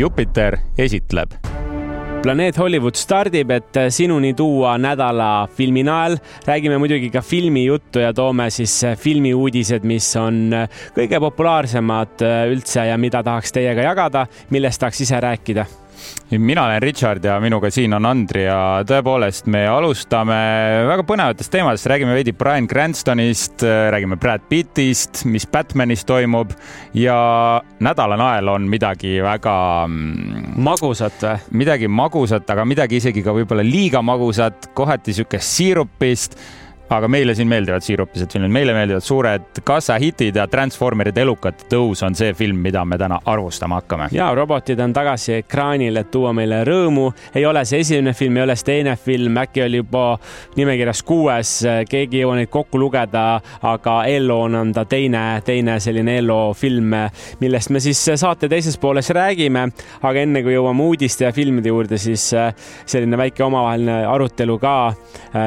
Jupiter esitleb planeet Hollywood stardib, et sinuni tuua nädala filminael. räägime muidugi ka filmijuttu ja toome siis filmiuudised, mis on kõige populaarsemad üldse ja mida tahaks teiega jagada, millest tahaks ise rääkida mina olen Richard ja minuga siin on Andri ja tõepoolest, me alustame väga põnevatest teemadest, räägime veidi Brian Cranstonist, räägime Brad Pittist, mis Batmanis toimub ja nädala nael on midagi väga mm, magusat või? midagi magusat, aga midagi isegi ka võib-olla liiga magusat, kohati siukest siirupist aga meile siin meeldivad siirupised filmid, meile meeldivad suured kassahitid ja Transformeride elukate tõus on see film, mida me täna arvustama hakkame. ja robotid on tagasi ekraanil, et tuua meile rõõmu. ei ole see esimene film, ei ole see teine film, äkki oli juba nimekirjas kuues, keegi ei jõua neid kokku lugeda, aga Elloon on ta teine, teine selline Ello film, millest me siis saate teises pooles räägime. aga enne kui jõuame uudiste ja filmide juurde, siis selline väike omavaheline arutelu ka.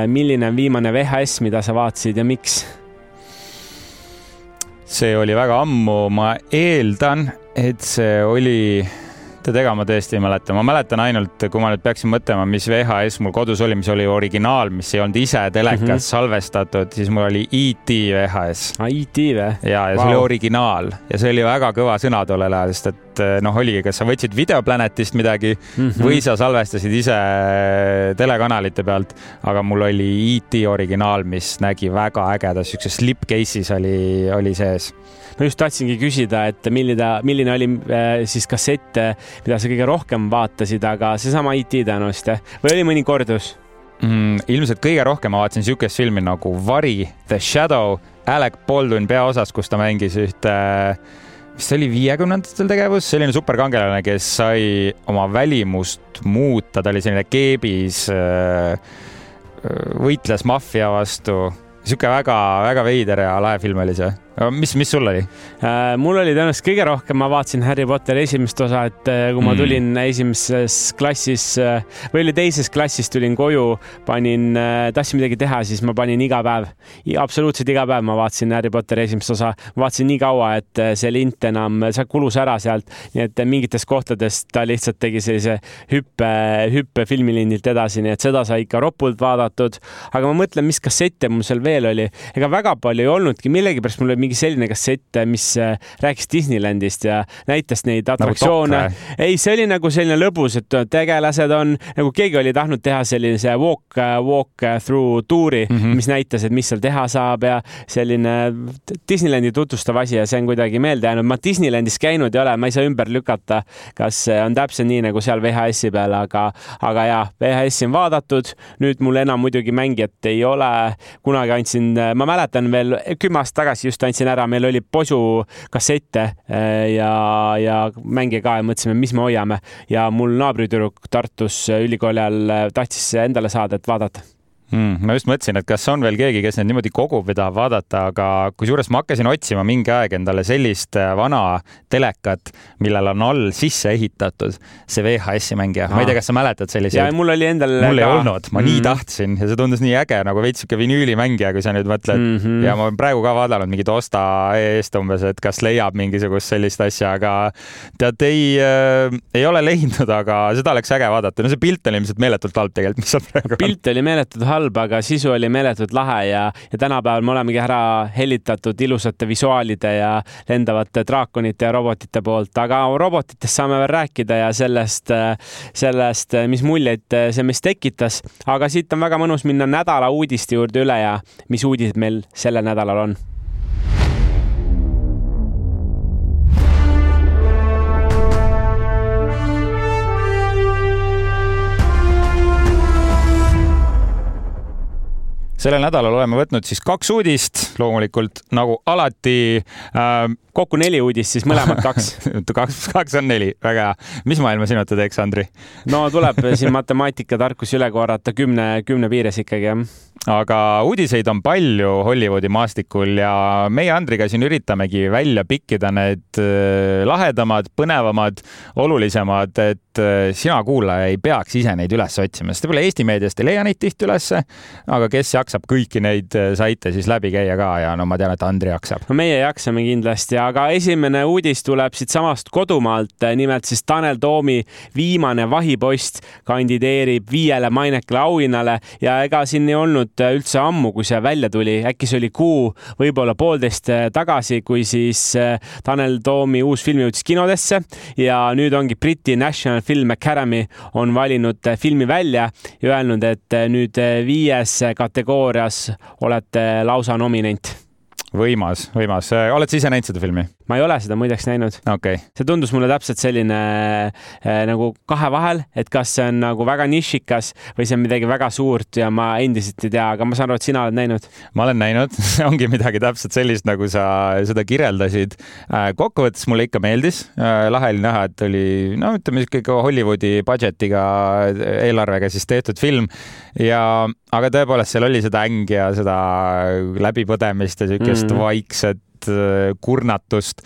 milline on viimane VHS mis, mida sa vaatasid ja miks? see oli väga ammu, ma eeldan, et see oli tead, ega ma tõesti ei mäleta, ma mäletan ainult, kui ma nüüd peaksin mõtlema, mis VHS mul kodus oli, mis oli originaal, mis ei olnud ise telekas mm -hmm. salvestatud, siis mul oli ET VHS. aa, ET või? ja, ja see wow. oli originaal ja see oli väga kõva sõna tollel ajal, sest et noh, oligi, kas sa võtsid Videoplanetist midagi mm -hmm. või sa salvestasid ise telekanalite pealt, aga mul oli ET originaal, mis nägi väga ägeda, siukses slipcase'is oli, oli sees ma just tahtsingi küsida, et milline, milline oli äh, siis kassett, mida sa kõige rohkem vaatasid, aga seesama IT tõenäoliselt jah, või oli mõni kordus mm,? ilmselt kõige rohkem ma vaatasin niisugust filmi nagu Vari, The Shadow, Alec Baldwin peaosas, kus ta mängis ühte vist oli viiekümnendatel tegevus, selline superkangelane, kes sai oma välimust muuta, ta oli selline keebis, äh, võitles maffia vastu. niisugune väga-väga veider ja lahe film oli see mis, mis sul oli äh,? mul oli tõenäoliselt kõige rohkem, ma vaatasin Harry Potteri esimest osa, et äh, kui ma mm. tulin mm. esimeses klassis äh, või oli teises klassis, tulin koju, panin tahtsin midagi teha, siis ma panin iga päev, absoluutselt iga päev ma vaatasin Harry Potteri esimest osa. vaatasin nii kaua, et see lint enam, see kulus ära sealt, nii et mingites kohtades ta lihtsalt tegi sellise hüppe, hüppe filmilindilt edasi, nii et seda sai ikka ropult vaadatud. aga ma mõtlen, mis kassette mul seal veel oli, ega väga palju ei olnudki, millegipärast mul oli mingi selline kassett, mis äh, rääkis Disneylandist ja näitas neid nagu atraktsioone nagu. ei, see oli nagu selline lõbus, et tegelased on nagu keegi oli tahtnud teha sellise walk, walk through tuuri mm, -hmm. mis näitas, et mis seal teha saab ja selline Disneylandi tutvustav asi ja see on kuidagi meelde jäänud. ma Disneylandis käinud ei ole, ma ei saa ümber lükata, kas on täpselt nii nagu seal VHS-i peal, aga, aga ja VHS-i on vaadatud. nüüd mul enam muidugi mängijat ei ole. kunagi andsin, ma mäletan veel kümme aastat tagasi just andsin andsin ära, meil oli posu kassette äh, ja, ja mänge ka ja mõtlesime, mis me hoiame. Ja mul naabritüdruk Tartus ülikooli ajal tahtis endale saada, et vaadata mm,. ma just mõtlesin, et kas on veel keegi, kes neid niimoodi kogub või tahab vaadata, aga kusjuures ma hakkasin otsima mingi aeg endale sellist äh, vana telekat, millel on all sisse ehitatud see VHS-i mängija. ma ei tea, kas sa mäletad selliseid? mul oli endal mul ka... ei olnud, ma mm. nii tahtsin ja see tundus nii äge nagu veits sihuke vinüülimängija, kui sa nüüd mõtled mm. -hmm. ja ma olen praegu ka vaadanud mingit osta eest umbes, et kas leiab mingisugust sellist asja, aga tead, ei äh,, ei ole leidnud, aga seda oleks äge vaadata. no see pilt on ilmselt meeletult halb tegelikult, mis seal praegu on. pilt oli meeletult halb halb, aga sisu oli meeletult lahe ja, ja tänapäeval me olemegi ära hellitatud ilusate visuaalide ja lendavate draakonite ja robotite poolt, aga robotitest saame veel rääkida ja sellest, sellest, mis muljeid see meis tekitas. aga siit on väga mõnus minna nädala uudiste juurde üle ja mis uudised meil sellel nädalal on sellel nädalal oleme võtnud siis kaks uudist, loomulikult nagu alati äh,. kokku neli uudist, siis mõlemad kaks kaks, kaks on neli, väga hea. mis maailma sina teeks, Andri? no tuleb siin matemaatika tarkusi üle korrata kümne, kümne piires ikkagi jah aga uudiseid on palju Hollywoodi maastikul ja meie Andriga siin üritamegi välja pikkida need äh, lahedamad, põnevamad, olulisemad, et äh, sina, kuulaja, ei peaks ise neid üles otsima, sest võib-olla Eesti meediast ei leia neid tihti ülesse. aga kes jaksab kõiki neid äh, saite siis läbi käia ka ja no ma tean, et Andri jaksab. no meie jaksame kindlasti, aga esimene uudis tuleb siitsamast kodumaalt, nimelt siis Tanel Toomi viimane vahipost kandideerib viiele mainekale auhinnale ja ega siin ei olnud üldse ammu, kui see välja tuli, äkki see oli kuu, võib-olla poolteist tagasi, kui siis äh, Tanel Toomi uus film jõudis kinodesse ja nüüd ongi Briti National Film Academy on valinud äh, filmi välja ja öelnud, et äh, nüüd viies kategoorias olete lausa nominent võimas, võimas. oled sa ise näinud seda filmi? Ma ei ole seda muideks näinud okay.. see tundus mulle täpselt selline äh, nagu kahe vahel, et kas see on nagu väga nišikas või see on midagi väga suurt ja ma endiselt ei tea, aga ma saan aru, et sina oled näinud. ma olen näinud ongi midagi täpselt sellist, nagu sa seda kirjeldasid äh,. kokkuvõttes mulle ikka meeldis äh,. lahe oli näha, et oli no ütleme sihuke Hollywoodi budget'iga eelarvega siis tehtud film ja, aga tõepoolest seal oli seda ängi ja seda läbipõdemist ja siukest mm. vaikset äh, kurnatust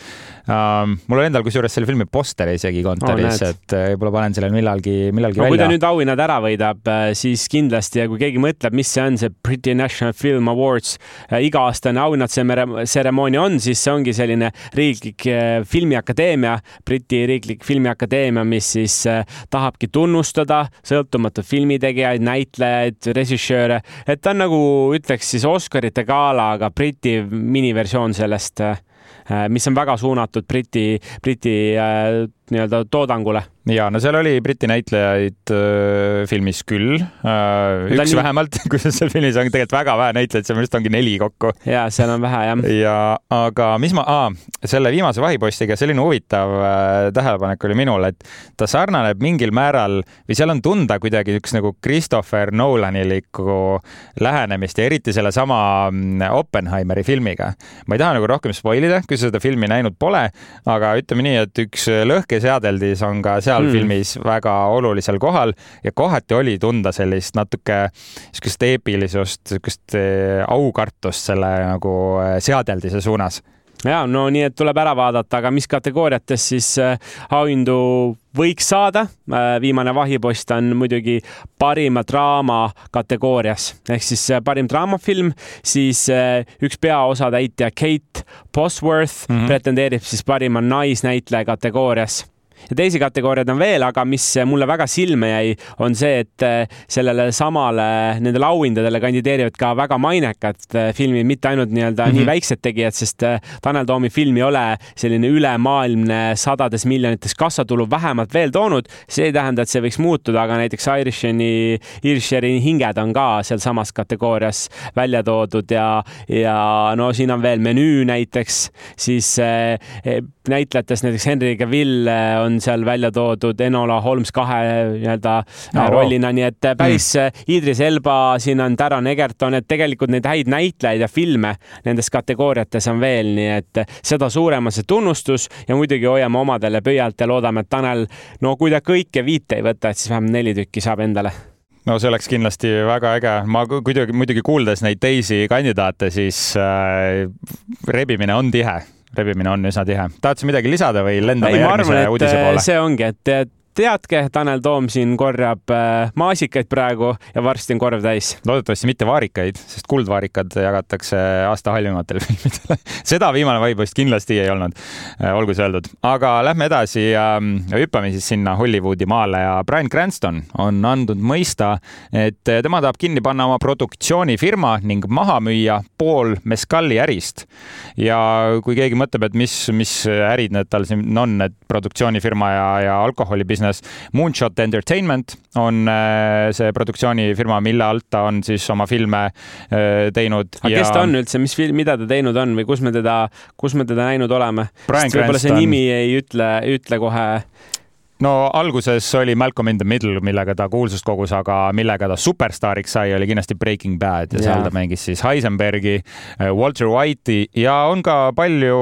Uh, mul on endal kusjuures selle filmi poster isegi kontoris oh,, et äh, võib-olla panen selle millalgi, millalgi no, välja. kui ta nüüd auhinnad ära võidab, äh, siis kindlasti ja kui keegi mõtleb, mis see on, see Briti National Film Awards äh, iga-aastane auhinnatseremoonia on, siis see ongi selline riiklik filmiakadeemia, Briti riiklik filmiakadeemia, mis siis tahabki tunnustada sõltumatuid filmitegijaid, näitlejaid, režissööre, et ta on nagu ütleks siis Oscarite gala, aga Briti miniversioon sellest mis on väga suunatud Briti, Briti äh, nii-öelda toodangule ja no seal oli Briti näitlejaid äh, filmis küll äh,, üks nii... vähemalt, kusjuures seal filmis on tegelikult väga vähe näitlejaid, seal vist ongi neli kokku. ja seal on vähe jah. ja aga mis ma selle viimase vahipostiga selline huvitav äh, tähelepanek oli minul, et ta sarnaneb mingil määral või seal on tunda kuidagi üks nagu Christopher Nolanilikku lähenemist ja eriti sellesama mm, Oppenheimeri filmiga. ma ei taha nagu rohkem spoil ida, kui sa seda filmi näinud pole, aga ütleme nii, et üks lõhkeseadeldis on ka seal mm. filmis väga olulisel kohal ja kohati oli tunda sellist natuke niisugust eepilisust, niisugust eh, aukartust selle nagu eh, seadeldise suunas ja no nii, et tuleb ära vaadata, aga mis kategooriates siis äh, auhindu võiks saada. Äh, viimane vahipost on muidugi parima draama kategoorias ehk siis äh, parim draamafilm, siis üks peaosatäitja Kate Bosworth mm -hmm. pretendeerib siis parima naisnäitleja kategoorias ja teisi kategooriaid on veel, aga mis mulle väga silma jäi, on see, et eh, sellele samale, nendele auhindadele kandideerivad ka väga mainekad eh, filmid, mitte ainult nii-öelda mm -hmm. nii mhm. väiksed tegijad, sest eh, Tanel Toomi film ei ole selline ülemaailmne sadades miljonites kassatulu vähemalt veel toonud. see ei tähenda, et see võiks muutuda, aga näiteks Irishani, Irisheri hinged on ka sealsamas kategoorias välja toodud ja, ja no siin on veel menüü näiteks, siis näitlejatest näiteks Henry Cavill on seal välja toodud Enola Holmes kahe nii-öelda no, rollina, nii et päris mm. Idris Elba, siin on Taron Egerton, et tegelikult neid häid näitlejaid ja filme nendes kategooriates on veel, nii et seda suurem on see tunnustus ja muidugi hoiame omadele pöialt ja loodame, et Tanel, no kui ta kõike viite ei võta, et siis vähemalt neli tükki saab endale no see oleks kindlasti väga äge. ma kuidagi muidugi kuuldes neid teisi kandidaate, siis äh, rebimine on tihe rebimine on üsna tihe. tahad sa midagi lisada või lendame järgmise uudise poole? see ongi, et teadke, Tanel Toom siin korjab äh, maasikaid praegu ja varsti on korv täis. loodetavasti mitte vaarikaid, sest kuldvaarikad jagatakse aasta halvimatele filmidele seda viimane vaipost kindlasti ei olnud, äh, olgu see öeldud. aga lähme edasi ja hüppame siis sinna Hollywoodi maale ja Brian Cranston on andnud mõista, et tema tahab kinni panna oma produktsioonifirma ning maha müüa pool Mescali ärist. ja kui keegi mõtleb, et mis, mis ärid need tal siin on, et produktsioonifirma ja, ja alkoholibusiness, business. Moonshot Entertainment on äh, see produktsioonifirma, mille alt ta on siis oma filme äh, teinud. aga ja... kes ta on üldse, mis film, mida ta teinud on või kus me teda, kus me teda näinud oleme? võib-olla see nimi ei ütle, ütle kohe no alguses oli Malcolm in the Middle, millega ta kuulsust kogus, aga millega ta superstaariks sai, oli kindlasti Breaking Bad ja seal ta mängis siis Heisenbergi, äh, Walter White'i ja on ka palju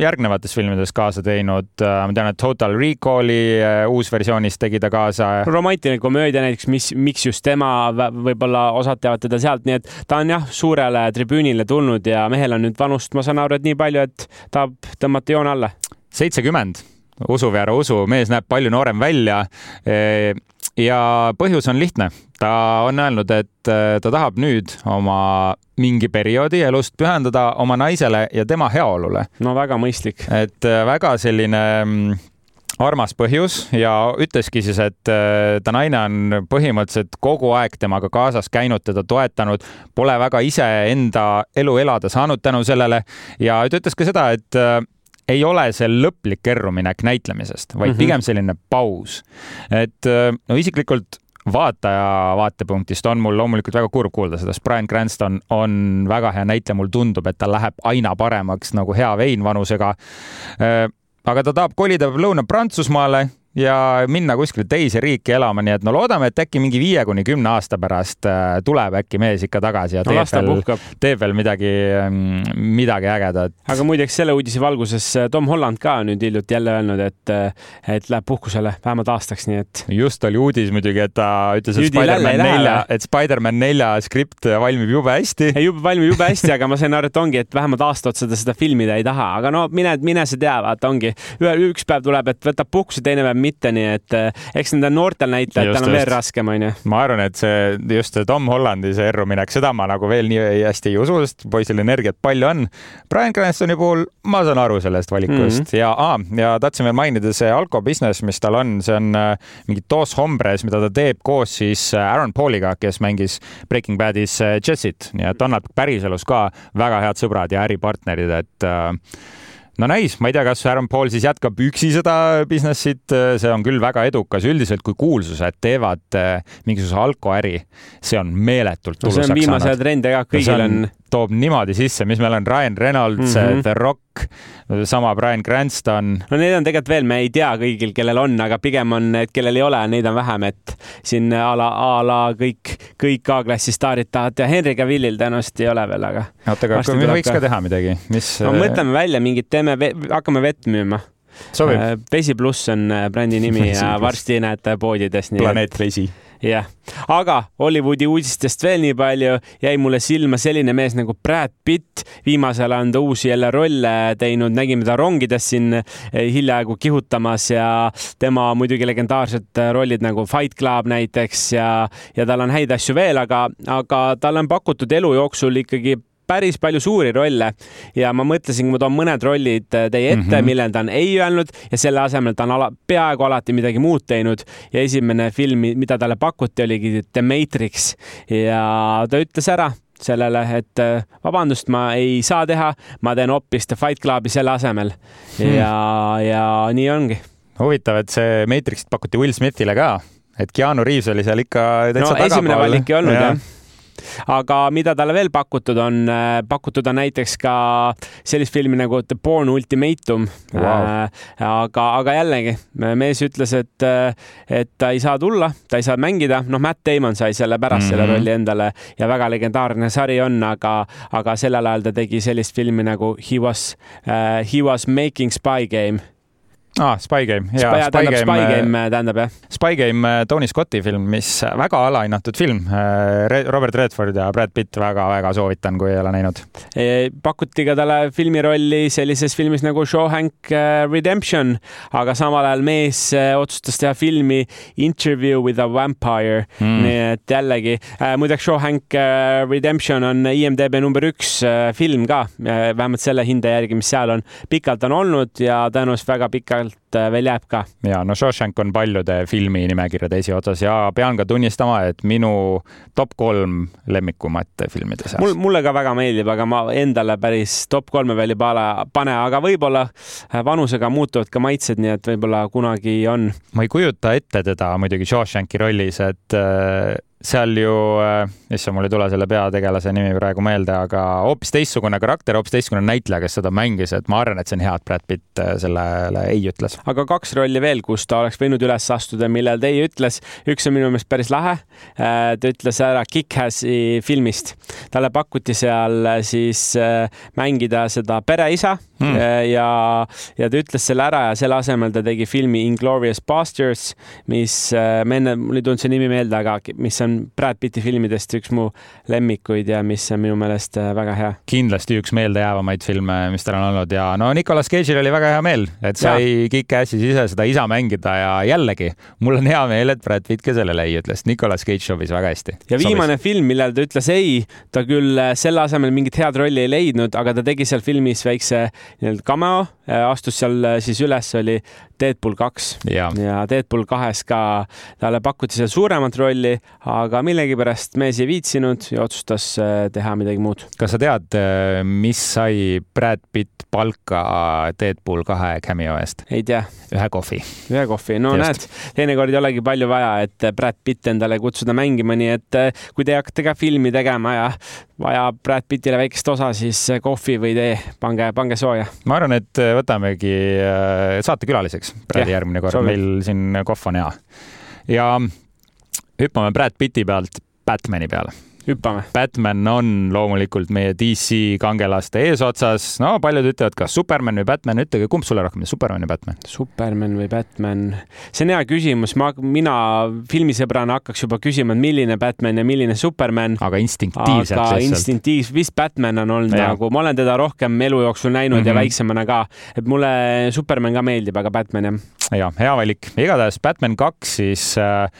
järgnevates filmides kaasa teinud. ma tean, et Total Recalli uusversioonis tegi ta kaasa. romantiline komöödia näiteks, mis, miks just tema, võib-olla osad teavad teda sealt, nii et ta on jah, suurele tribüünile tulnud ja mehel on nüüd vanust, ma saan aru, et nii palju, et tahab tõmmata joone alla. seitsekümmend usu või ära usu, mees näeb palju noorem välja. ja põhjus on lihtne, ta on öelnud, et äh, ta tahab nüüd oma mingi perioodi elust pühendada oma naisele ja tema heaolule. no väga mõistlik. et äh, väga selline mm, armas põhjus ja ütleski siis, et äh, ta naine on põhimõtteliselt kogu aeg temaga kaasas käinud, teda toetanud, pole väga ise enda elu elada saanud tänu sellele ja ta ütles ka seda, et ei ole see lõplik kerruminek näitlemisest, vaid mm -hmm. pigem selline paus. et äh, no isiklikult vaataja vaatepunktist on mul loomulikult väga kurb kuulda seda, sest Brian Cranston on väga hea näitleja, mulle tundub, et ta läheb aina paremaks nagu hea vein vanusega. Äh, aga ta tahab kolida Lõuna-Prantsusmaale ja minna kuskile teise riiki elama, nii et no loodame, et äkki mingi viie kuni kümne aasta pärast äh, tuleb äkki mees ikka tagasi ja no, teeb veel, teeb veel midagi, mm, midagi ägedat. aga muideks selle uudise valguses äh, Tom Holland ka nüüd hiljuti jälle öelnud, et, äh, et läheb puhkusele vähemalt aastaks, nii et. just oli uudis muidugi, et ta ütles, et Spider-man nelja, et Spider-man nelja skript valmib jube hästi. jube valmib jube hästi, aga ma sain aru, et ongi, et vähemalt aasta otsa ta seda filmida ei taha, aga no mine, mine sa tea, vaata ongi, üks päev tuleb, et võtab puhkuse, teine päev mitte, nii et eh, eks nendel noortel näitlejatel on veel raskem, onju. ma arvan, et see just see Tom Hollandi see erruminek, seda ma nagu veel nii hästi ei usu, sest poisil energiat palju on. Brian Cranstoni puhul ma saan aru sellest valikust mm -hmm. ja ah,, ja tahtsin veel mainida see alko business, mis tal on, see on äh, mingi Dos Hombres, mida ta teeb koos siis äh, Aaron Pauliga, kes mängis Breaking Badis äh, Jessit, nii et on nad päriselus ka väga head sõbrad ja äripartnerid, et äh, no näis, ma ei tea, kas Aaron Paul siis jätkab üksi seda business'it, see on küll väga edukas, üldiselt kui kuulsused teevad eh, mingisuguse alkoäri, see on meeletult no,. see on viimase trend ja kõigil no, on, on toob niimoodi sisse, mis meil on Ryan Reynolds mm, -hmm. The Rock, sama Brian Cranston. no neid on tegelikult veel, me ei tea kõigil, kellel on, aga pigem on need, kellel ei ole, neid on vähem, et siin a la, a la kõik, kõik A-klassi staarid tahavad teha. Henry Cavillil tõenäoliselt ei ole veel, aga. oota, aga me võiks ka teha midagi, mis. no mõtleme välja mingit, teeme, hakkame vett müüma sobib. Äh, vesi pluss on äh, brändi nimi ja varsti näete poodides. planeet Vesi jah, aga Hollywoodi uudistest veel nii palju, jäi mulle silma selline mees nagu Brad Pitt. viimasel ajal on ta uusi jälle rolle teinud, nägime ta rongides siin eh, hiljaaegu kihutamas ja tema muidugi legendaarsed rollid nagu Fight Club näiteks ja, ja tal on häid asju veel, aga, aga talle on pakutud elu jooksul ikkagi päris palju suuri rolle ja ma mõtlesin, ma toon mõned rollid äh, teie ette mm, -hmm. millele ta on ei öelnud ja selle asemel ta on ala, peaaegu alati midagi muud teinud ja esimene film, mida talle pakuti, oligi The Matrix ja ta ütles ära sellele, et äh, vabandust, ma ei saa teha, ma teen hoopis The Fight Clubi selle asemel hmm. ja, ja nii ongi. huvitav, et see Matrixit pakuti Will Smithile ka, et Keanu Reaves oli seal ikka täitsa no, esimene valik ei olnud ja. jah aga mida talle veel pakutud on, äh, pakutud on näiteks ka sellist filmi nagu The Born Ultimatum wow.. aga, aga jällegi mees ütles, et, äh, et ta ei saa tulla, ta ei saa mängida, noh, Matt Damon sai selle pärast mm -hmm. selle mhm. rolli endale ja väga legendaarne sari on, aga, aga sellel ajal ta tegi sellist filmi nagu He was uh,, He was making spy game aa ah,, Spy Game. Spy, tähendab Spy Game, äh, tähendab jah. Spy Game, äh, Tony Scotti film, mis väga alahinnatud film. Äh, Robert Redford ja Brad Pitt väga-väga soovitan, kui ei ole näinud. pakuti ka talle filmirolli sellises filmis nagu Shawhank Redemption, aga samal ajal mees otsustas teha filmi Interview with a Vampire mm.. nii et jällegi, muideks Shawhank Redemption on IMDB number üks film ka, vähemalt selle hinde järgi, mis seal on. pikalt on olnud ja tõenäoliselt väga pikalt helt äh, veel jääb ka. ja no Shawshank on paljude filminimekirjade esiotsas ja pean ka tunnistama, et minu top kolm lemmikumate filmide seas. mul, mulle ka väga meeldib, aga ma endale päris top kolme veel ei pane, aga võib-olla äh, vanusega muutuvad ka maitsed, nii et võib-olla kunagi on. ma ei kujuta ette teda muidugi Shawshanki rollis, et äh, seal ju, issand, mul ei tule selle peategelase nimi praegu meelde, aga hoopis teistsugune karakter, hoopis teistsugune näitleja, kes seda mängis, et ma arvan, et see on hea, et Brad Pitt sellele ei ütles. Aga kaks rolli veel, kus ta oleks võinud üles astuda, millele ta ei ütles. üks on minu meelest päris lahe. ta ütles ära Kick-Assi filmist. talle pakuti seal siis mängida seda pereisa mm. ja, ja ta ütles selle ära ja selle asemel ta tegi filmi Inglorious Bastards, mis, ma enne, mul ei tulnud see nimi meelde, aga mis on Brad Pitti filmidest üks mu lemmikuid ja mis on minu meelest äh, väga hea. kindlasti üks meeldejäävamaid filme, mis tal on olnud ja no Nicolas Cage'il oli väga hea meel, et sai Kick-Assis ise seda isa mängida ja jällegi mul on hea meel, et Brad Pitt ka sellele ei ütles. Nicolas Cage sobis väga hästi. ja viimane sobis. film, millele ta ütles ei, ta küll äh, selle asemel mingit head rolli ei leidnud, aga ta tegi seal filmis väikse nii-öelda cameo, äh, astus seal siis üles, oli Deadpool kaks ja. ja Deadpool kahes ka talle pakuti seal suuremat rolli, aga millegipärast mees ei viitsinud ja otsustas äh, teha midagi muud. kas sa tead, äh, mis sai Brad Pitt palka Deadpool kahe cameo eest? ei tea. Ühe kohvi. ühe kohvi, no Just. näed, teinekord ei olegi palju vaja, et Brad Pitt endale kutsuda mängima, nii et äh, kui te hakkate ka filmi tegema ja vaja Brad Pittile väikest osa, siis kohvi või tee, pange, pange sooja. ma arvan, et võtamegi saatekülaliseks Bradi järgmine kord, meil siin kohv on hea. ja hüppame Brad Pitti pealt Batman'i peale hüppame. Batman on loomulikult meie DC kangelaste eesotsas, no paljud ütlevad, kas Superman või Batman, ütelge, kumb sulle rohkem, Superman või Batman? Superman või Batman? see on hea küsimus, ma, mina filmisõbrana hakkaks juba küsima, et milline Batman ja milline Superman. aga instinktiivselt aga instinktiivselt, vist Batman on olnud ja. nagu, ma olen teda rohkem elu jooksul näinud mm -hmm. ja mhm. väiksemana ka, et mulle Superman ka meeldib, aga Batman jah. ja hea valik, igatahes Batman kaks siis äh,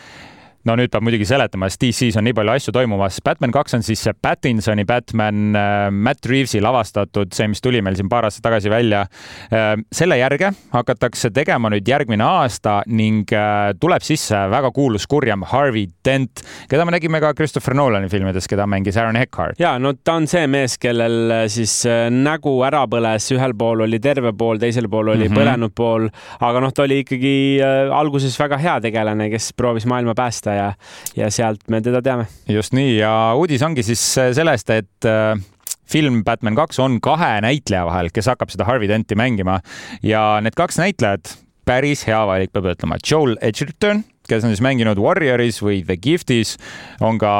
no nüüd peab muidugi seletama, sest DC-s on nii palju asju toimumas. Batman kaks on siis see Pattinsoni Batman, äh, Matt Reavesi lavastatud, see, mis tuli meil siin paar aastat tagasi välja. Äh, selle järge hakatakse tegema nüüd järgmine aasta ning äh, tuleb sisse väga kuulus kurjam Harvey Dent, keda me nägime ka Christopher Nolani filmides, keda mängis Aaron Eckhart. ja no ta on see mees, kellel siis nägu ära põles, ühel pool oli terve pool, teisel pool oli mm -hmm. põlenud pool, aga noh, ta oli ikkagi alguses väga hea tegelane, kes proovis maailma päästa ja, ja sealt me teda teame. just nii ja uudis ongi siis sellest, et äh, film Batman kaks on kahe näitleja vahel, kes hakkab seda Harvey Denti mängima ja need kaks näitlejat, päris hea valik, peab ütlema. Joel Edgerton, kes on siis mänginud Warrioris või The Giftis, on ka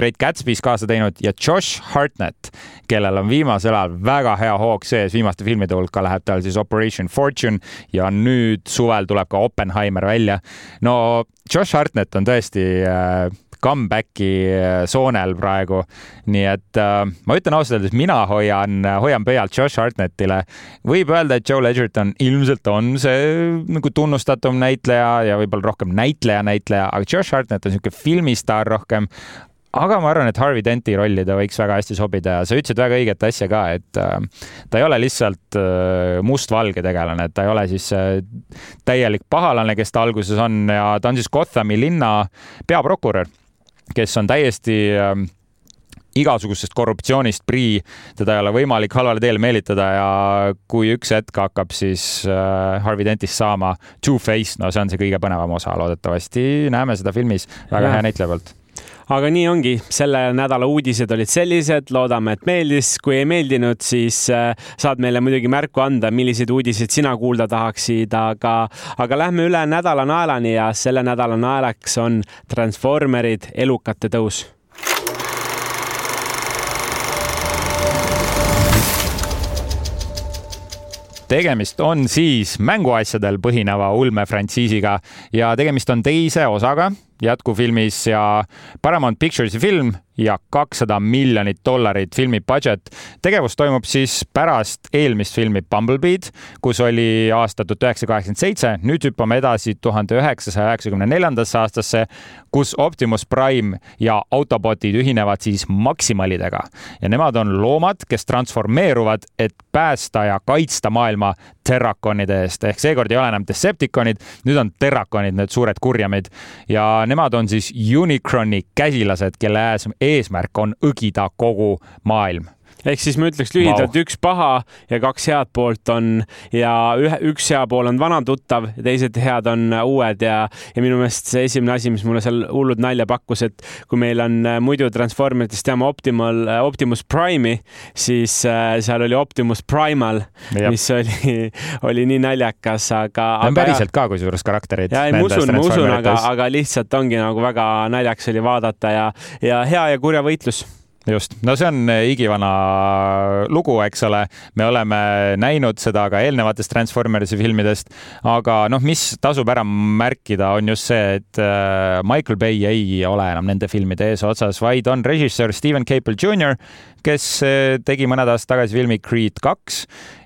Great Gatsby's kaasa teinud ja Josh Hartnett, kellel on viimasel ajal väga hea hoog sees, viimaste filmide hulka läheb tal siis Operation Fortune ja nüüd suvel tuleb ka Oppenheimer välja. no Josh Hartnett on tõesti äh, comeback'i äh, soonel praegu. nii et äh, ma ütlen ausalt öeldes, mina hoian, hoian pöialt Josh Hartnettile. võib öelda, et Joel Edgerton ilmselt on see nagu tunnustatum näitleja ja võib-olla rohkem näitleja, näitleja, aga Josh Hartnett on niisugune filmistaar rohkem aga ma arvan, et Harvey Denti rolli ta võiks väga hästi sobida ja sa ütlesid väga õiget asja ka, et äh, ta ei ole lihtsalt äh, mustvalge tegelane, et ta ei ole siis äh, täielik pahalane, kes ta alguses on ja ta on siis Gothami linna peaprokurör, kes on täiesti igasugusest korruptsioonist prii, teda ei ole võimalik halvale teele meelitada ja kui üks hetk hakkab siis Harvey Dentist saama Two-Face, no see on see kõige põnevam osa, loodetavasti näeme seda filmis väga ja. hea näitleja poolt aga nii ongi, selle nädala uudised olid sellised, loodame, et meeldis. kui ei meeldinud, siis äh, saad meile muidugi märku anda, milliseid uudiseid sina kuulda tahaksid, aga, aga lähme üle nädala naelani ja selle nädala naelaks on Transformerid elukate tõus. Tegemist on siis mänguasjadel põhineva ulmefrantsiisiga ja tegemist on teise osaga jätkufilmis ja Paramount Pictures'i film ja kakssada miljonit dollarit filmi budget. tegevus toimub siis pärast eelmist filmi Bumblebee'd, kus oli aasta tuhat üheksasada kaheksakümmend seitse. nüüd hüppame edasi tuhande üheksasaja üheksakümne neljandasse aastasse, kus Optimus Prime ja Autobotid ühinevad siis Maximalidega ja nemad on loomad, kes transformeeruvad, et päästa ja kaitsta maailma Terrakonide eest. Ehk seekord ei ole enam Decepticonid, nüüd on Terrakonid, need suured kurjamid ja nemad on siis Unicroni käsilased, kelle eesmärk on õgida kogu maailm ehk siis ma ütleks lühidalt Vau. üks paha ja kaks head poolt on ja ühe, üks hea pool on vana tuttav ja teised head on äh, uued ja, ja minu meelest see esimene asi, mis mulle seal hullult nalja pakkus, et kui meil on äh, muidu Transformeritest teame Optimal, Optimus Prime'i, siis äh, seal oli Optimus Primal, mis oli, oli nii naljakas, aga. on päriselt ka kusjuures karakterid. ja ei, ma usun, ma usun, aga, aga lihtsalt ongi nagu väga naljakas oli vaadata ja, ja hea ja kurja võitlus just, no see on igivana lugu, eks ole, me oleme näinud seda ka eelnevatest Transformersi filmidest, aga noh, mis tasub ära märkida, on just see, et äh, Michael Bay ei ole enam nende filmide eesotsas, vaid on režissöör Steven Caple Jr, kes äh, tegi mõned aastad tagasi filmi Creed kaks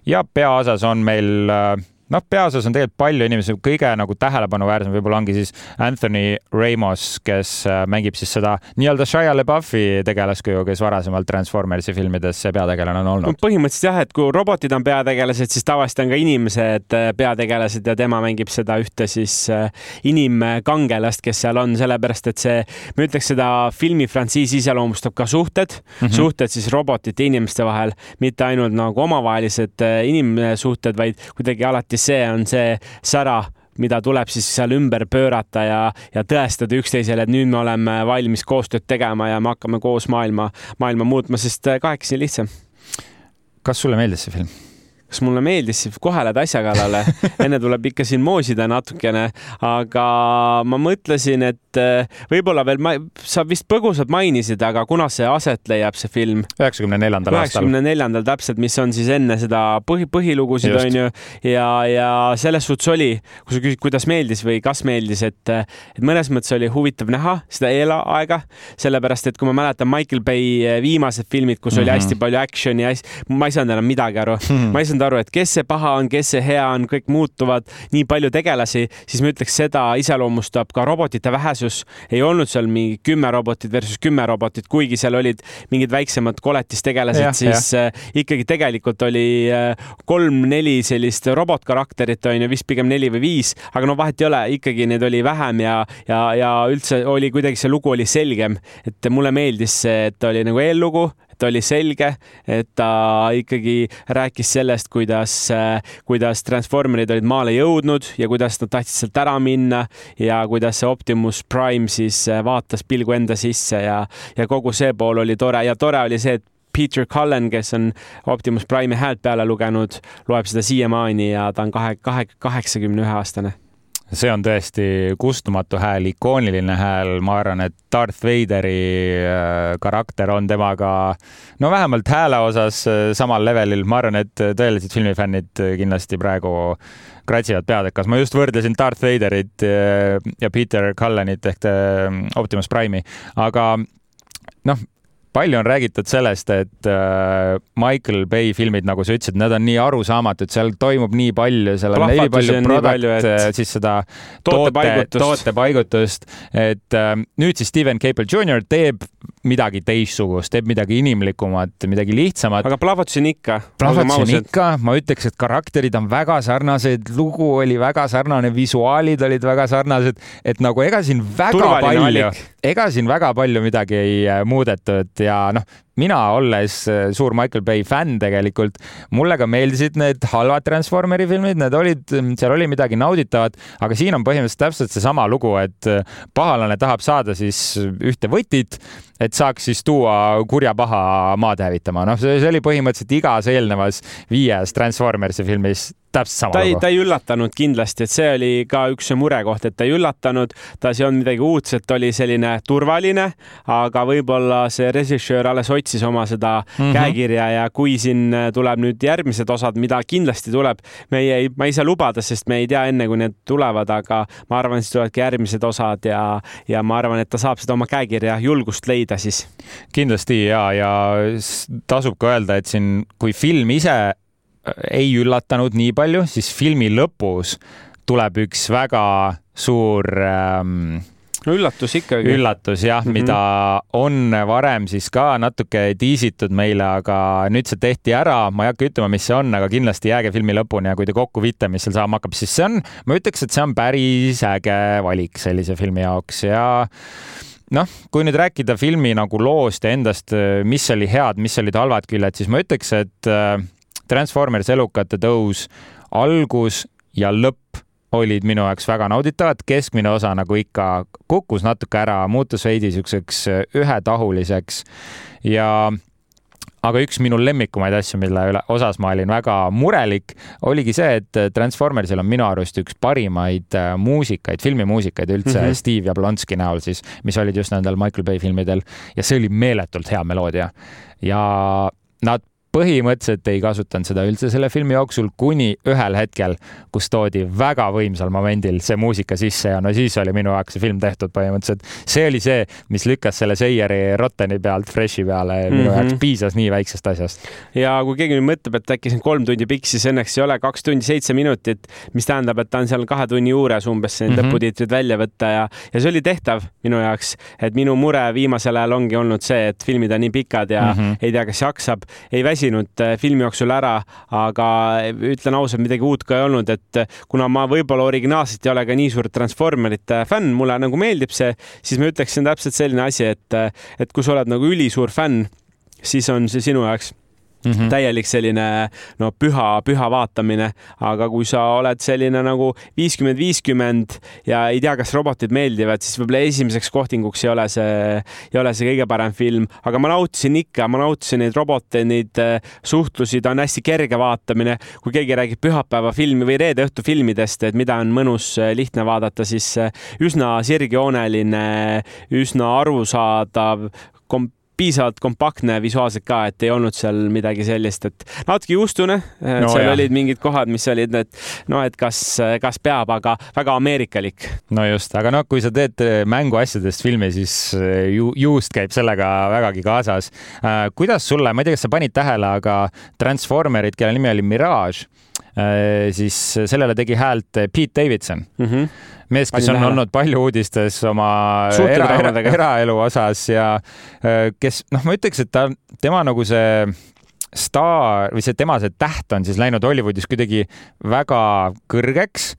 ja peaosas on meil äh, noh, peaosas on tegelikult palju inimesi, kõige nagu tähelepanuväärsem võib-olla ongi siis Anthony Ramos, kes äh, mängib siis seda nii-öelda Shia LaBeoufi tegelaskuju, kes varasemalt Transformersi filmides see peategelane on olnud. põhimõtteliselt jah, et kui robotid on peategelased, siis tavaliselt on ka inimesed äh, peategelased ja tema mängib seda ühte siis äh, inimkangelast, kes seal on, sellepärast et see, ma ütleks seda filmifrantsiisi iseloomustab ka suhted mm, -hmm. suhted siis robotite ja inimeste vahel, mitte ainult nagu omavahelised inimsuhted, vaid kuidagi alati see on see sära, mida tuleb siis seal ümber pöörata ja, ja tõestada üksteisele, et nüüd me oleme valmis koostööd tegema ja me hakkame koos maailma, maailma muutma, sest kahekesi on lihtsam. kas sulle meeldis see film? Kas mulle meeldis, siis kohe lähed asja kallale. enne tuleb ikka siin moosida natukene, aga ma mõtlesin, et eh, võib-olla veel ma, sa vist põgusalt mainisid, aga kuna see aset leiab, see film? üheksakümne neljandal aastal. üheksakümne neljandal täpselt, mis on siis enne seda põhi, põhilugusid onju ja, ja selles suhtes oli, kui sa küsid, kuidas meeldis või kas meeldis, et, et mõnes mõttes oli huvitav näha seda eelaega, sellepärast et kui ma mäletan Michael Bay viimased filmid, kus mm -hmm. oli hästi palju action'i, ma ei saanud enam midagi aru mm, -hmm. ma ei saanud aru, et kes see paha on, kes see hea on, kõik muutuvad, nii palju tegelasi, siis ma ütleks, seda iseloomustab ka robotite vähesus. ei olnud seal mingi kümme robotit versus kümme robotit, kuigi seal olid mingid väiksemad koletistegelased, siis ja. Äh, ikkagi tegelikult oli äh, kolm-neli sellist robotkarakterit on ju, vist pigem neli või viis, aga no vahet ei ole, ikkagi neid oli vähem ja, ja, ja üldse oli kuidagi see lugu oli selgem, et mulle meeldis see, et oli nagu eellugu, oli selge, et ta ikkagi rääkis sellest, kuidas, kuidas Transformerid olid maale jõudnud ja kuidas nad tahtsid sealt ära minna ja kuidas see Optimus Prime siis vaatas pilgu enda sisse ja, ja kogu see pool oli tore. Ja tore oli see, et Peter Cullen, kes on Optimus Prime'i häält peale lugenud, loeb seda siiamaani ja ta on kahe, kahe, kaheksakümne ühe aastane see on tõesti kustumatu hääl, ikooniline hääl, ma arvan, et Darth Vaderi äh, karakter on temaga no vähemalt hääle osas äh, samal levelil, ma arvan, et tõelised filmifännid kindlasti praegu kratsivad pead, et kas ma just võrdlesin Darth Vaderit äh, ja Peter Cullenit ehk Optimus Prime'i, aga noh, palju on räägitud sellest, et äh, Michael Bay filmid, nagu sa ütlesid, need on nii arusaamatud, seal toimub nii palju, seal on nii palju product, et... Äh, siis seda tootepaigutust toote, tootepaigutust, et äh, nüüd siis Steven Caple Jr teeb midagi teistsugust, teeb midagi inimlikumat, midagi lihtsamat. aga plahvatusi on ikka. plahvatusi on ikka, ma ütleks, et karakterid on väga sarnased, lugu oli väga sarnane, visuaalid olid väga sarnased, et nagu ega siin väga Turvaline palju, ega siin väga palju midagi ei äh, muudetud ja noh, mina olles äh, suur Michael Bay fänn tegelikult, mulle ka meeldisid need halvad Transformeri filmid, need olid, seal oli midagi nauditavat, aga siin on põhimõtteliselt täpselt seesama lugu, et äh, pahalane tahab saada siis ühte võtit, et saaks siis tuua kurja paha maad hävitama. noh, see oli põhimõtteliselt igas eelnevas viies Transformersi filmis täpselt sama ta ei, ta ei üllatanud kindlasti, et see oli ka üks murekoht, et ta ei üllatanud, ta ei olnud midagi uudset, oli selline turvaline, aga võib-olla see režissöör alles otsis oma seda mm -hmm. käekirja ja kui siin tuleb nüüd järgmised osad, mida kindlasti tuleb, meie ei, ma ei saa lubada, sest me ei tea enne, kui need tulevad, aga ma arvan, siis tulevadki järgmised osad ja, ja ma arvan, et ta saab seda oma käekirja julgust leida siis. kindlasti ja, ja tasub ka öelda, et siin, kui film ise ei üllatanud nii palju, siis filmi lõpus tuleb üks väga suur ähm, no üllatus ikkagi. üllatus jah mm, -hmm. mida on varem siis ka natuke tiisitud meile, aga nüüd see tehti ära, ma ei hakka ütlema, mis see on, aga kindlasti jääge filmi lõpuni ja kui te kokku viite, mis seal saama hakkab, siis see on, ma ütleks, et see on päris äge valik sellise filmi jaoks ja noh, kui nüüd rääkida filmi nagu loost ja endast, mis oli head, mis olid halvad küljed, siis ma ütleks, et äh, Transformers elukate tõus, algus ja lõpp olid minu jaoks väga nauditavad, keskmine osa nagu ikka kukkus natuke ära, muutus veidi siukseks ühetahuliseks. Ja aga üks minu lemmikumaid asju, mille üle osas ma olin väga murelik, oligi see, et Transformersil on minu arust üks parimaid äh, muusikaid, filmimuusikaid üldse mm -hmm. Steve Jablonski näol siis, mis olid just nendel Michael Bay filmidel. Ja see oli meeletult hea meloodia. Ja nad põhimõtteliselt ei kasutanud seda üldse selle filmi jooksul, kuni ühel hetkel, kus toodi väga võimsal momendil see muusika sisse ja no siis oli minu jaoks see film tehtud põhimõtteliselt. see oli see, mis lükkas selle Seieri Rotteni pealt Freshi peale mm, -hmm. minu jaoks mhm. piisas nii väiksest asjast. ja kui keegi nüüd mõtleb, et äkki see on kolm tundi pikk, siis õnneks ei ole kaks tundi seitse minutit, mis tähendab, et ta on seal kahe tunni juures umbes need mm -hmm. lõputiitrid välja võtta ja, ja see oli tehtav minu jaoks, et minu mure viimasel ajal ongi olnud see, et filmid on nii pikad ja mm -hmm. ei tea, kas jaksab, ei väsi väsinud äh, filmi jooksul ära, aga ütlen ausalt, midagi uut ka ei olnud, et äh, kuna ma võib-olla originaalselt ei ole ka nii suur Transformerite fänn, mulle nagu meeldib see, siis ma ütleksin täpselt selline asi, et, äh, et kui sa oled nagu ülisuur fänn, siis on see sinu jaoks mm -hmm. täielik selline no püha, püha vaatamine, aga kui sa oled selline nagu viiskümmend, viiskümmend ja ei tea, kas robotid meeldivad, siis võib-olla esimeseks kohtinguks ei ole see, ei ole see kõige parem film, aga ma nautisin ikka, ma nautisin neid roboteid, neid äh, suhtlusi, ta on hästi kerge vaatamine. kui keegi räägib pühapäeva filmi või reede õhtu filmidest, et mida on mõnus äh, lihtne vaadata, siis äh, üsna sirgjooneline, üsna arusaadav kom-, piisavalt kompaktne visuaalselt ka, et ei olnud seal midagi sellist, et natuke juustune no,. seal jah. olid mingid kohad, mis olid, et noh, et kas, kas peab, aga väga ameerikalik. no just, aga noh, kui sa teed mänguasjadest filmi, siis ju, juust käib sellega vägagi kaasas. Äh, kuidas sulle, ma ei tea, kas sa panid tähele, aga Transformerid, kelle nimi oli Mirage, siis sellele tegi häält Pete Davidson. Mm. -hmm mees, kes on olnud palju uudistes oma era, era, eraelu osas ja äh, kes noh, ma ütleks, et ta, tema nagu see staar või see tema see täht on siis läinud Hollywoodis kuidagi väga kõrgeks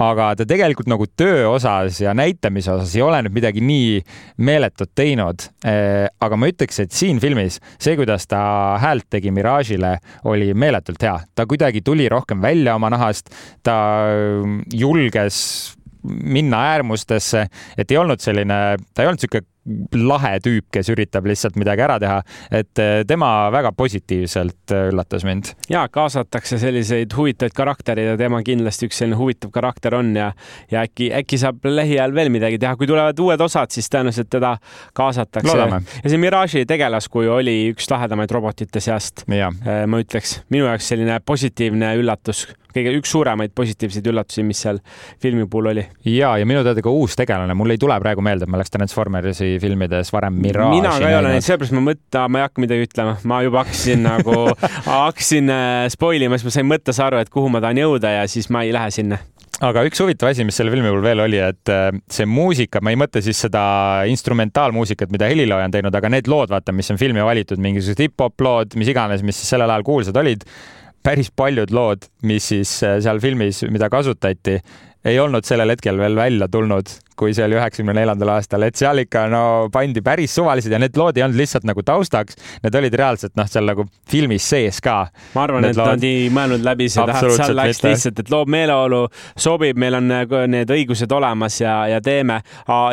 aga ta tegelikult nagu töö osas ja näitamise osas ei ole nüüd midagi nii meeletut teinud. Aga ma ütleks, et siin filmis see, kuidas ta häält tegi Mirage'ile, oli meeletult hea. ta kuidagi tuli rohkem välja oma nahast, ta julges minna äärmustesse, et ei olnud selline, ta ei olnud niisugune lahe tüüp, kes üritab lihtsalt midagi ära teha, et eh, tema väga positiivselt eh, üllatas mind. ja kaasatakse selliseid huvitavaid karaktereid ja tema kindlasti üks selline huvitav karakter on ja, ja äkki, äkki saab lähiajal veel midagi teha, kui tulevad uued osad, siis tõenäoliselt teda kaasatakse. ja see Mirage'i tegelaskuju oli üks lahedamaid robotite seast. Eh, ma ütleks, minu jaoks selline positiivne üllatus kõige üks suuremaid positiivseid üllatusi, mis seal filmi puhul oli. ja, ja minu teada ka uus tegelane, mul ei tule praegu meelde, et ma oleks Transformersi filmides varem Mirage'i mina ka ei ole näinud, sellepärast ma mõtlen, ma ei hakka midagi ütlema, ma juba hakkasin nagu hakkasin äh, spoil ima, siis ma sain mõttes aru, et kuhu ma tahan jõuda ja siis ma ei lähe sinna. Aga üks huvitav asi, mis selle filmi puhul veel oli, et äh, see muusika, ma ei mõtle siis seda instrumentaalmuusikat, mida helilooja on teinud, aga need lood, vaata, mis on filmi valitud, mingisugused hip-hop lood, mis iganes, mis sellel ajal kuulsad olid päris paljud lood, mis siis äh, seal filmis, mida kasutati, ei olnud sellel hetkel veel välja tulnud kui see oli üheksakümne neljandal aastal, et seal ikka no pandi päris suvalised ja need lood ei olnud lihtsalt nagu taustaks, need olid reaalselt noh, seal nagu filmis sees ka. ma arvan, et lood... nad ei mõelnud läbi seda, seal läks mitte. lihtsalt, et loob meeleolu, sobib, meil on nagu need õigused olemas ja, ja teeme.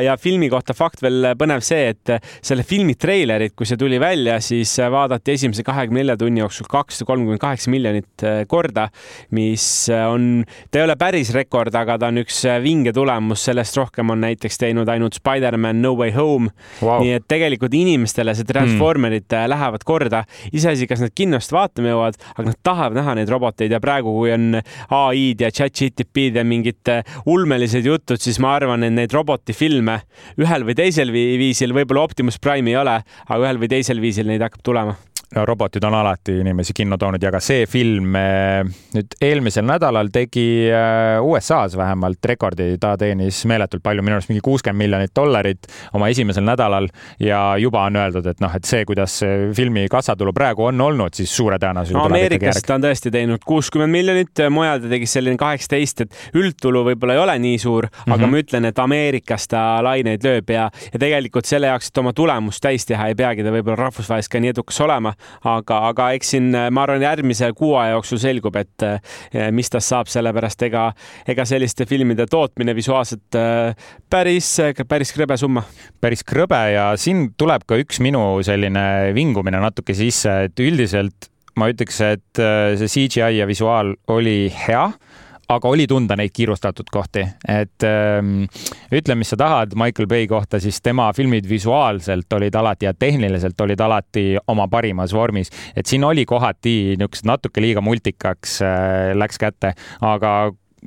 ja filmi kohta fakt veel põnev see, et selle filmi treilerit, kui see tuli välja, siis vaadati esimese kahekümne nelja tunni jooksul kakssada kolmkümmend kaheksa miljonit korda, mis on, ta ei ole päris rekord, aga ta on üks vinge tulemus, sellest rohkem on on näiteks teinud ainult Spider-man No Way Home. Wow.. nii et tegelikult inimestele see Transformerid mm. lähevad korda, iseasi, kas nad kinost vaatama jõuavad, aga nad tahavad näha neid roboteid ja praegu, kui on ai-d ja chat-GTP-d ja mingid äh, ulmelised jutud, siis ma arvan, et neid robotifilme ühel või teisel viisil, võib-olla Optimus Prime ei ole, aga ühel või teisel viisil neid hakkab tulema robotid on alati inimesi kinno toonud ja ka see film eh, nüüd eelmisel nädalal tegi eh, USA-s vähemalt rekordi, ta teenis meeletult palju, minu arust mingi kuuskümmend miljonit dollarit oma esimesel nädalal ja juba on öeldud, et noh, et see, kuidas filmi kassatulu praegu on olnud, siis suure tõenäosusega no, Ameerikas ta on tõesti teinud kuuskümmend miljonit, mujal ta tegi selline kaheksateist, et üldtulu võib-olla ei ole nii suur mm, -hmm. aga mhm. ma ütlen, et Ameerikas ta laineid lööb ja, ja tegelikult selle jaoks, et oma tulemust täis teha, ei peagi ta võib-olla rahvusvaheliselt ka nii edukas olema aga, aga eks siin ma arvan, järgmise kuu aja jooksul selgub, et eh, mis tast saab, sellepärast ega, ega selliste filmide tootmine visuaalselt päris, päris krõbe summa. päris krõbe ja siin tuleb ka üks minu selline vingumine natuke sisse, et üldiselt ma ütleks, et see CGI ja visuaal oli hea aga oli tunda neid kiirustatud kohti, et ähm, ütle, mis sa tahad Michael Bay kohta, siis tema filmid visuaalselt olid alati ja tehniliselt olid alati oma parimas vormis, et siin oli kohati niisugused natuke liiga multikaks äh, läks kätte, aga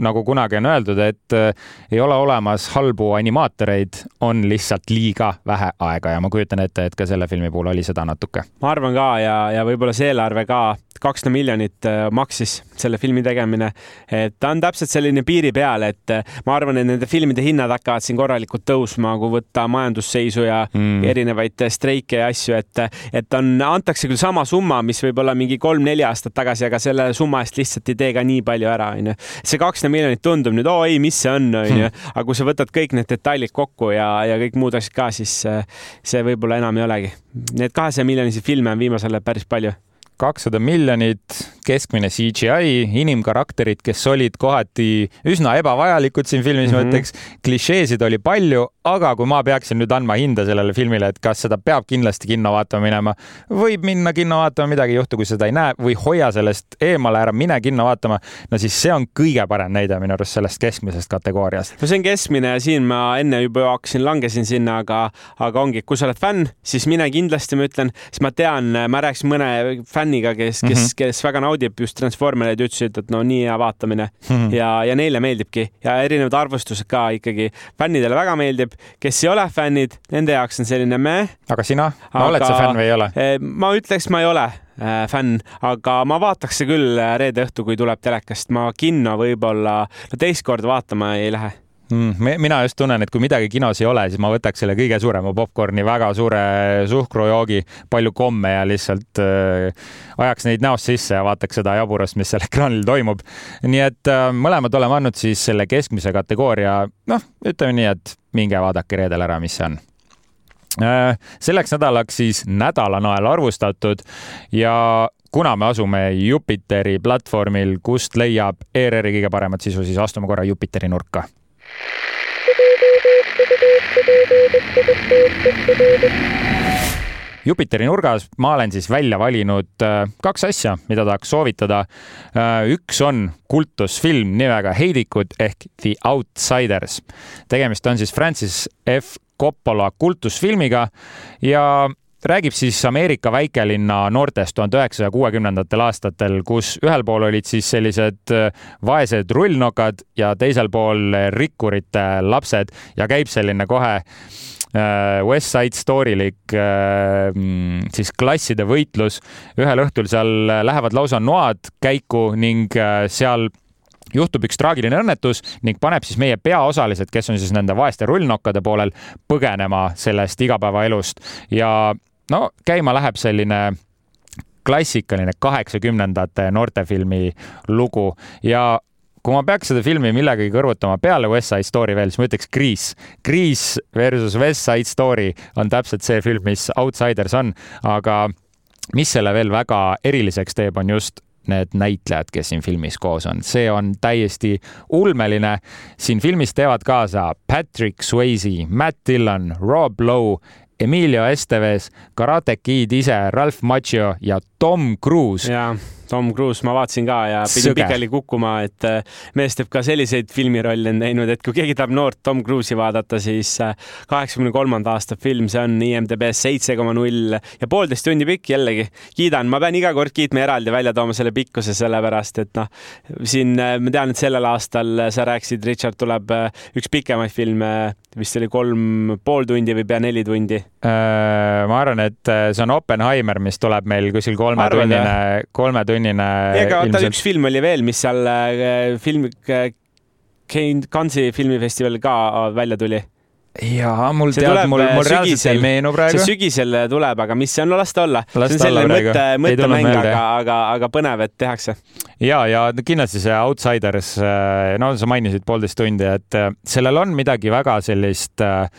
nagu kunagi on öeldud, et äh, ei ole olemas halbu animaatoreid, on lihtsalt liiga vähe aega ja ma kujutan ette, et ka selle filmi puhul oli seda natuke. ma arvan ka ja, ja võib-olla see eelarve ka kakssada miljonit äh, maksis selle filmi tegemine. et ta on täpselt selline piiri peal, et äh, ma arvan, et nende filmide hinnad hakkavad siin korralikult tõusma, kui võtta majandusseisu ja mm. erinevaid streike ja asju, et, et on, antakse küll sama summa, mis võib-olla mingi kolm-neli aastat tagasi, aga selle summa eest lihtsalt ei tee ka nii palju ära, onju. see kakssada miljonit tundub nüüd, oo ei, mis see on, onju, hmm. aga kui sa võtad kõik need detailid kokku ja, ja kõik muud asjad ka, siis äh, see võib-olla enam ei olegi. Need kahesaja miljonisi filme on viimasel ajal päris palju kakssada miljonit, keskmine CGI, inimkarakterid, kes olid kohati üsna ebavajalikud siin filmis mm, -hmm. ma ütleks. klišeesid oli palju, aga kui ma peaksin nüüd andma hinda sellele filmile, et kas seda peab kindlasti kinno vaatama minema, võib minna kinno vaatama, midagi ei juhtu, kui seda ei näe või hoia sellest eemale, ära mine kinno vaatama. no siis see on kõige parem näide minu arust sellest keskmisest kategooriast. no see on keskmine ja siin ma enne juba hakkasin, langesin sinna, aga, aga ongi, kui sa oled fänn, siis mine kindlasti, ma ütlen, sest ma tean, ma rääkisin mõne fänni fänniga, kes, kes mm, -hmm. kes väga naudib just Transformereid, ütlesid, et no nii hea vaatamine mm -hmm. ja, ja neile meeldibki ja erinevad arvustused ka ikkagi. fännidele väga meeldib, kes ei ole fännid, nende jaoks on selline meh. aga sina, oled sa fänn või ei ole? Eh, ma ütleks, ma ei ole äh, fänn, aga ma vaataks küll äh, reede õhtu, kui tuleb telekast. ma kinno võib-olla no teist korda vaatama ei lähe mm,. mina just tunnen, et kui midagi kinos ei ole, siis ma võtaks selle kõige suurema popkorni, väga suure suhkrujoogi, palju komme ja lihtsalt äh, ajaks neid näost sisse ja vaataks seda jaburust, mis seal ekraanil toimub. nii et äh, mõlemad oleme andnud siis selle keskmise kategooria, noh, ütleme nii, et minge vaadake reedel ära, mis see on äh, selleks nädalaks siis nädalanael arvustatud ja kuna me asume Jupiteri platvormil, kust leiab ERR-i kõige paremat sisu, siis astume korra Jupiteri nurka Jupiteri nurgas ma olen siis välja valinud äh, kaks asja, mida tahaks soovitada. Äh, üks on kultusfilm nimega Heidikud ehk The Outsiders. tegemist on siis Francis F Coppola kultusfilmiga ja räägib siis Ameerika väikelinna noortest tuhande üheksasaja kuuekümnendatel aastatel, kus ühel pool olid siis sellised äh, vaesed rullnokad ja teisel pool rikkurite lapsed ja käib selline kohe äh, West Side Story'lik äh, siis klasside võitlus. ühel õhtul seal lähevad lausa noad käiku ning seal juhtub üks traagiline õnnetus ning paneb siis meie peaosalised, kes on siis nende vaeste rullnokkade poolel, põgenema sellest igapäevaelust ja no käima läheb selline klassikaline kaheksakümnendate noortefilmi lugu ja kui ma peaks seda filmi millegagi kõrvutama peale West Side Story veel, siis ma ütleks Grease. Grease versus West Side Story on täpselt see film, mis Outsiders on, aga mis selle veel väga eriliseks teeb, on just need näitlejad, kes siin filmis koos on, see on täiesti ulmeline. siin filmis teevad kaasa Patrick Swayze, Matt Dillon, Rob Lowe, Emilio Esteves, Karate Kid ise, Ralph Macchio ja Tom Cruise. Tom Cruise ma vaatasin ka ja pidin pikali kukkuma, et äh, mees teeb ka selliseid filmirolle on teinud, et kui keegi tahab noort Tom Cruise'i vaadata, siis äh, kaheksakümne kolmanda aasta film, see on IMDB-s seitse koma null ja poolteist tundi pikk jällegi. kiidan, ma pean iga kord kiitma eraldi välja tooma selle pikkuse, sellepärast et noh, siin äh, ma tean, et sellel aastal sa rääkisid, Richard, tuleb üks pikemaid filme, vist oli kolm pool tundi või pea neli tundi. Äh, ma arvan, et see on Oppenheimer, mis tuleb meil kuskil kolmetunnine, kolmetunnine. Ega oota, üks film oli veel, mis seal äh, film, Cannes'i filmifestivalil ka välja tuli jaa, mul See tead, mul, mul äh, reaalselt sügisel. ei meenu praegu see. sügisel tuleb, aga mis see on, no las ta olla. See on selline mõtte, mõttemäng, aga, aga, aga põnev, et tehakse. ja, ja kindlasti see Outsiders, no sa mainisid poolteist tundi, et äh, sellel on midagi väga sellist äh,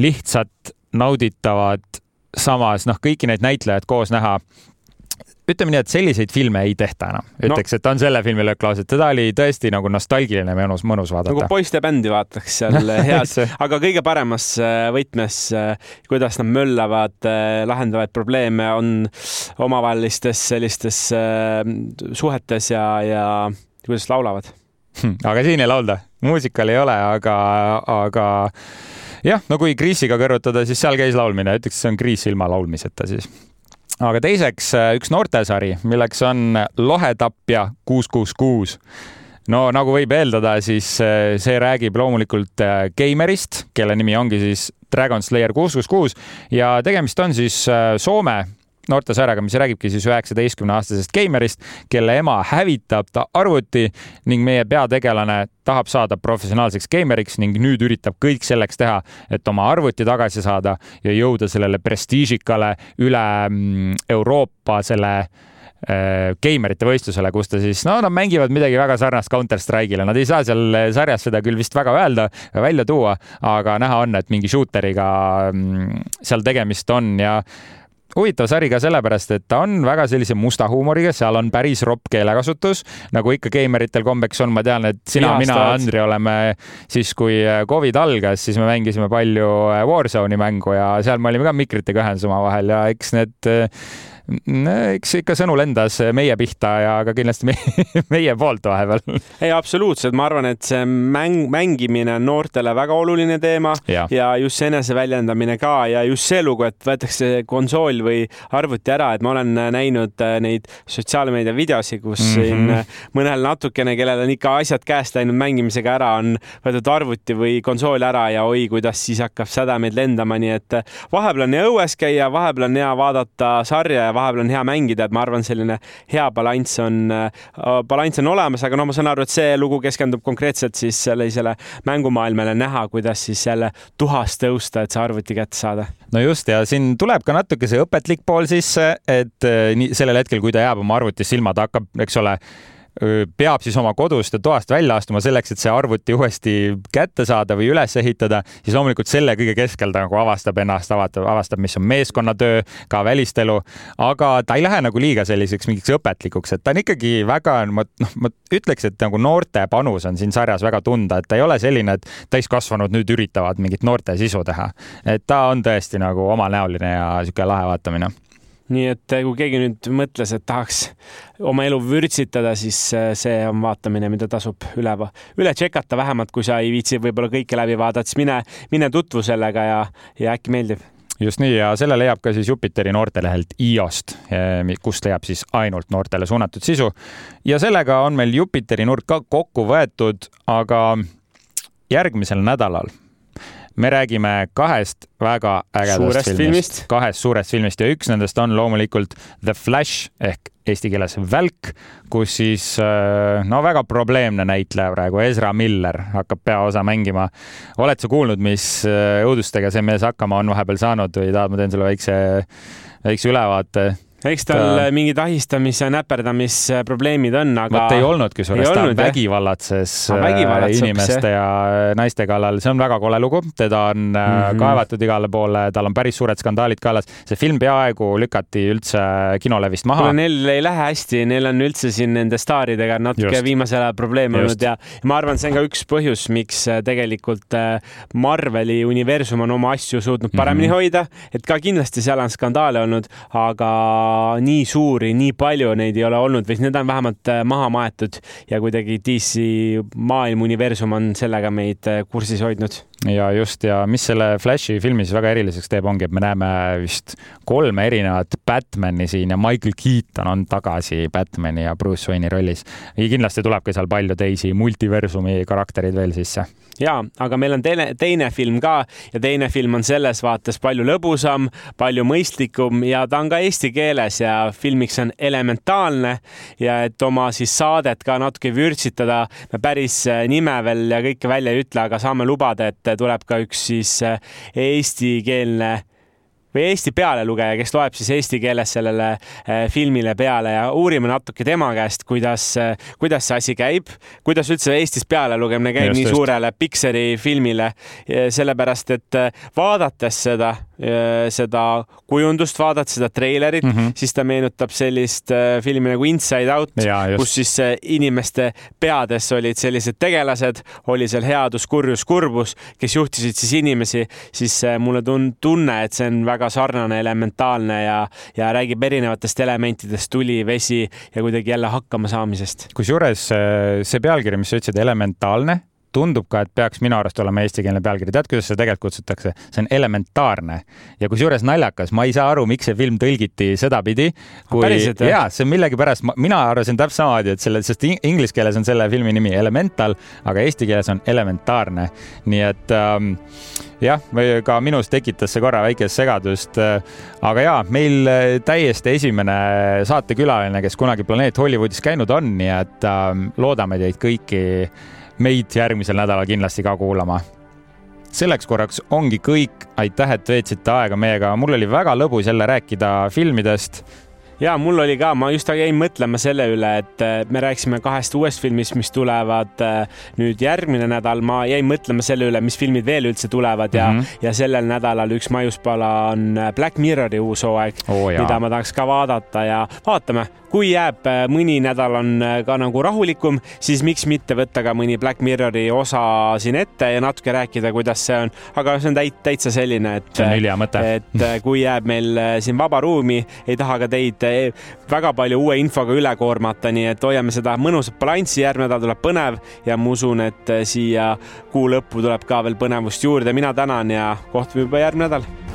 lihtsat, nauditavat, samas noh, kõiki neid näitlejaid koos näha ütleme nii, et selliseid filme ei tehta enam, ütleks, et ta on selle filmi lööklaas, et teda oli tõesti nagu nostalgiline, mõnus, mõnus nagu vaadata. poiste bändi vaataks seal head, aga kõige paremas äh, võtmes, kuidas nad möllavad, lahendavad probleeme, on omavahelistes sellistes äh, suhetes ja, ja kuidas laulavad. aga siin ei laulda, muusikal ei ole, aga, aga jah, no kui Kriisiga kõrvutada, siis seal käis laulmine, ütleks, see on Kriis ilma laulmiseta siis aga teiseks üks noortesari, milleks on Lohetapja kuus, kuus, kuus. no nagu võib eeldada, siis äh, see räägib loomulikult äh, geimerist, kelle nimi ongi siis Dragon Slayer kuus, kuus, kuus ja tegemist on siis äh, Soome noortesarjaga, mis räägibki siis üheksateistkümne aastasest geimerist, kelle ema hävitab ta arvuti ning meie peategelane tahab saada professionaalseks geimeriks ning nüüd üritab kõik selleks teha, et oma arvuti tagasi saada ja jõuda sellele prestiižikale üle mm, Euroopa selle äh, geimerite võistlusele, kus ta siis, no nad mängivad midagi väga sarnast Counter Strike'ile, nad ei saa seal sarjas seda küll vist väga öelda, välja tuua, aga näha on, et mingi shooteriga mm, seal tegemist on ja huvitav sari ka sellepärast, et ta on väga sellise musta huumoriga, seal on päris ropp keelekasutus, nagu ikka geimeritel kombeks on, ma tean, et sina, mina. Andri oleme siis, kui Covid algas, siis me mängisime palju Warzone'i mängu ja seal me olime ka mikritega ühenduses omavahel ja eks need eks ikka sõnu lendas meie pihta ja ka kindlasti meie, meie poolt vahepeal. ei, absoluutselt, ma arvan, et see mäng, mängimine on noortele väga oluline teema ja, ja just see eneseväljendamine ka ja just see lugu, et võetakse konsool või arvuti ära, et ma olen näinud äh, neid sotsiaalmeedia videosid, kus Mhm. siin äh, mõnel natukene, kellel on ikka asjad käest läinud mängimisega ära, on võetud arvuti või konsool ära ja oi, kuidas siis hakkab sädemeid lendama, nii et äh, vahepeal on hea õues käia, vahepeal on hea vaadata sarja ja vahepeal on hea mängida, et ma arvan, selline hea balanss on, balanss on olemas, aga noh, ma saan aru, et see lugu keskendub konkreetselt siis sellisele mängumaailmale näha, kuidas siis jälle tuhas tõusta, et see arvuti kätte saada. no just ja siin tuleb ka natuke see õpetlik pool sisse, et eh, nii sellel hetkel, kui ta jääb oma arvutis silma, ta hakkab, eks ole, peab siis oma kodust ja toast välja astuma selleks, et see arvuti uuesti kätte saada või üles ehitada, siis loomulikult selle kõige keskel ta nagu avastab ennast, avastab, avastab, mis on meeskonnatöö, ka välistelu, aga ta ei lähe nagu liiga selliseks mingiks õpetlikuks, et ta on ikkagi väga, ma noh, ma ütleks, et nagu noorte panus on siin sarjas väga tunda, et ta ei ole selline, et täiskasvanud nüüd üritavad mingit noorte sisu teha, et ta on tõesti nagu omanäoline ja sihuke lahe vaatamine nii et eh, kui keegi nüüd mõtles, et tahaks oma elu vürtsitada, siis eh, see on vaatamine, mida tasub üle, üle tšekata, vähemalt kui sa ei viitsi võib-olla kõike läbi vaadata, siis mine, mine tutvu sellega ja, ja äkki meeldib. just nii ja selle leiab ka siis Jupiteri noortelehelt IOst, kust leiab siis ainult noortele suunatud sisu ja sellega on meil Jupiteri nurk ka kokku võetud, aga järgmisel nädalal me räägime kahest väga ägedast filmist. filmist., kahest suurest filmist ja üks nendest on loomulikult The Flash ehk eesti keeles Välk, kus siis äh, no väga probleemne näitleja praegu, Ezra Miller hakkab peaosa mängima. oled sa kuulnud, mis äh, õudustega see mees hakkama on vahepeal saanud või tahad, ma teen sulle väikse, väikse ülevaate? Eks tal Ta- ta... mingid ahistamis- ja näperdamisprobleemid on, aga vot ei olnud, kusjuures ta olnud, vägivallatses äh, inimeste ja naiste kallal, see on väga kole lugu, teda on mm. -hmm. kaevatud igale poole, tal on päris suured skandaalid kaelas. see film peaaegu lükati üldse kinolevist maha kuule, neil ei lähe hästi, neil on üldse siin nende staaridega natuke Just. viimasel ajal probleeme olnud ja ma arvan, see on ka üks põhjus, miks äh, tegelikult äh, Marveli universum on oma asju suutnud paremini mm -hmm. hoida, et ka kindlasti seal on skandaale olnud, aga nii suuri, nii palju neid ei ole olnud või need on vähemalt maha maetud ja kuidagi DC maailm, universum on sellega meid kursis hoidnud ja just ja mis selle Flashi filmi siis väga eriliseks teeb, ongi, et me näeme vist kolme erinevat Batman'i siin ja Michael Keaton on tagasi Batman'i ja Bruce Wayne'i rollis. ja kindlasti tuleb ka seal palju teisi multiversumi karaktereid veel sisse. ja, aga meil on teine, teine film ka ja teine film on selles vaates palju lõbusam, palju mõistlikum ja ta on ka eesti keeles ja filmiks on Elementaalne ja et oma siis saadet ka natuke vürtsitada, me päris nime veel ja kõike välja ei ütle, aga saame lubada, et tuleb ka üks siis äh, eestikeelne või Eesti pealelugeja, kes loeb siis eesti keeles sellele äh, filmile peale ja uurime natuke tema käest, kuidas, äh, kuidas see asi käib, kuidas üldse Eestis pealelugemine käib just, nii just. suurele Pixari filmile, sellepärast et vaadates seda seda kujundust, vaadates seda treilerit mm, -hmm. siis ta meenutab sellist äh, filmi nagu Inside Out, kus siis äh, inimeste peades olid sellised tegelased, oli seal headus, kurjus, kurbus, kes juhtisid siis inimesi, siis mulle tun-, tunne, et see on väga sarnane, elementaalne ja, ja räägib erinevatest elementidest, tuli, vesi ja kuidagi jälle hakkama saamisest. kusjuures see pealkiri, mis sa ütlesid, elementaalne tundub ka, et peaks minu arust olema eestikeelne pealkiri. tead, kuidas seda tegelikult kutsutakse? see on elementaarne ja kusjuures naljakas, ma ei saa aru, miks see film tõlgiti sedapidi, kui ja see on millegipärast, mina arvasin täpselt samamoodi, et selle, sest inglise keeles on selle filmi nimi Elemental, aga eesti keeles on elementaarne. nii et ähm, jah, ka minus tekitas see korra väikest segadust. aga ja meil täiesti esimene saatekülaline, kes kunagi Planeet Hollywoodis käinud on, nii et ähm, loodame teid kõiki meid järgmisel nädalal kindlasti ka kuulama. selleks korraks ongi kõik, aitäh, et veetsite aega meiega, mul oli väga lõbus jälle rääkida filmidest ja mul oli ka, ma just jäin mõtlema selle üle, et äh, me rääkisime kahest uuest filmist, mis tulevad äh, nüüd järgmine nädal. ma jäin mõtlema selle üle, mis filmid veel üldse tulevad ja mm, -hmm. ja sellel nädalal üks maiuspala on äh, Black Mirrori uus hooaeg oh,, mida ma tahaks ka vaadata ja vaatame, kui jääb mõni nädal on ka nagu rahulikum, siis miks mitte võtta ka mõni Black Mirrori osa siin ette ja natuke rääkida, kuidas see on. aga see on täit-, täitsa selline, et, et kui jääb meil siin vaba ruumi, ei taha ka teid väga palju uue infoga üle koormata, nii et hoiame seda mõnusat balanssi, järgmine nädal tuleb põnev ja ma usun, et siia kuu lõppu tuleb ka veel põnevust juurde. mina tänan ja kohtume juba järgmine nädal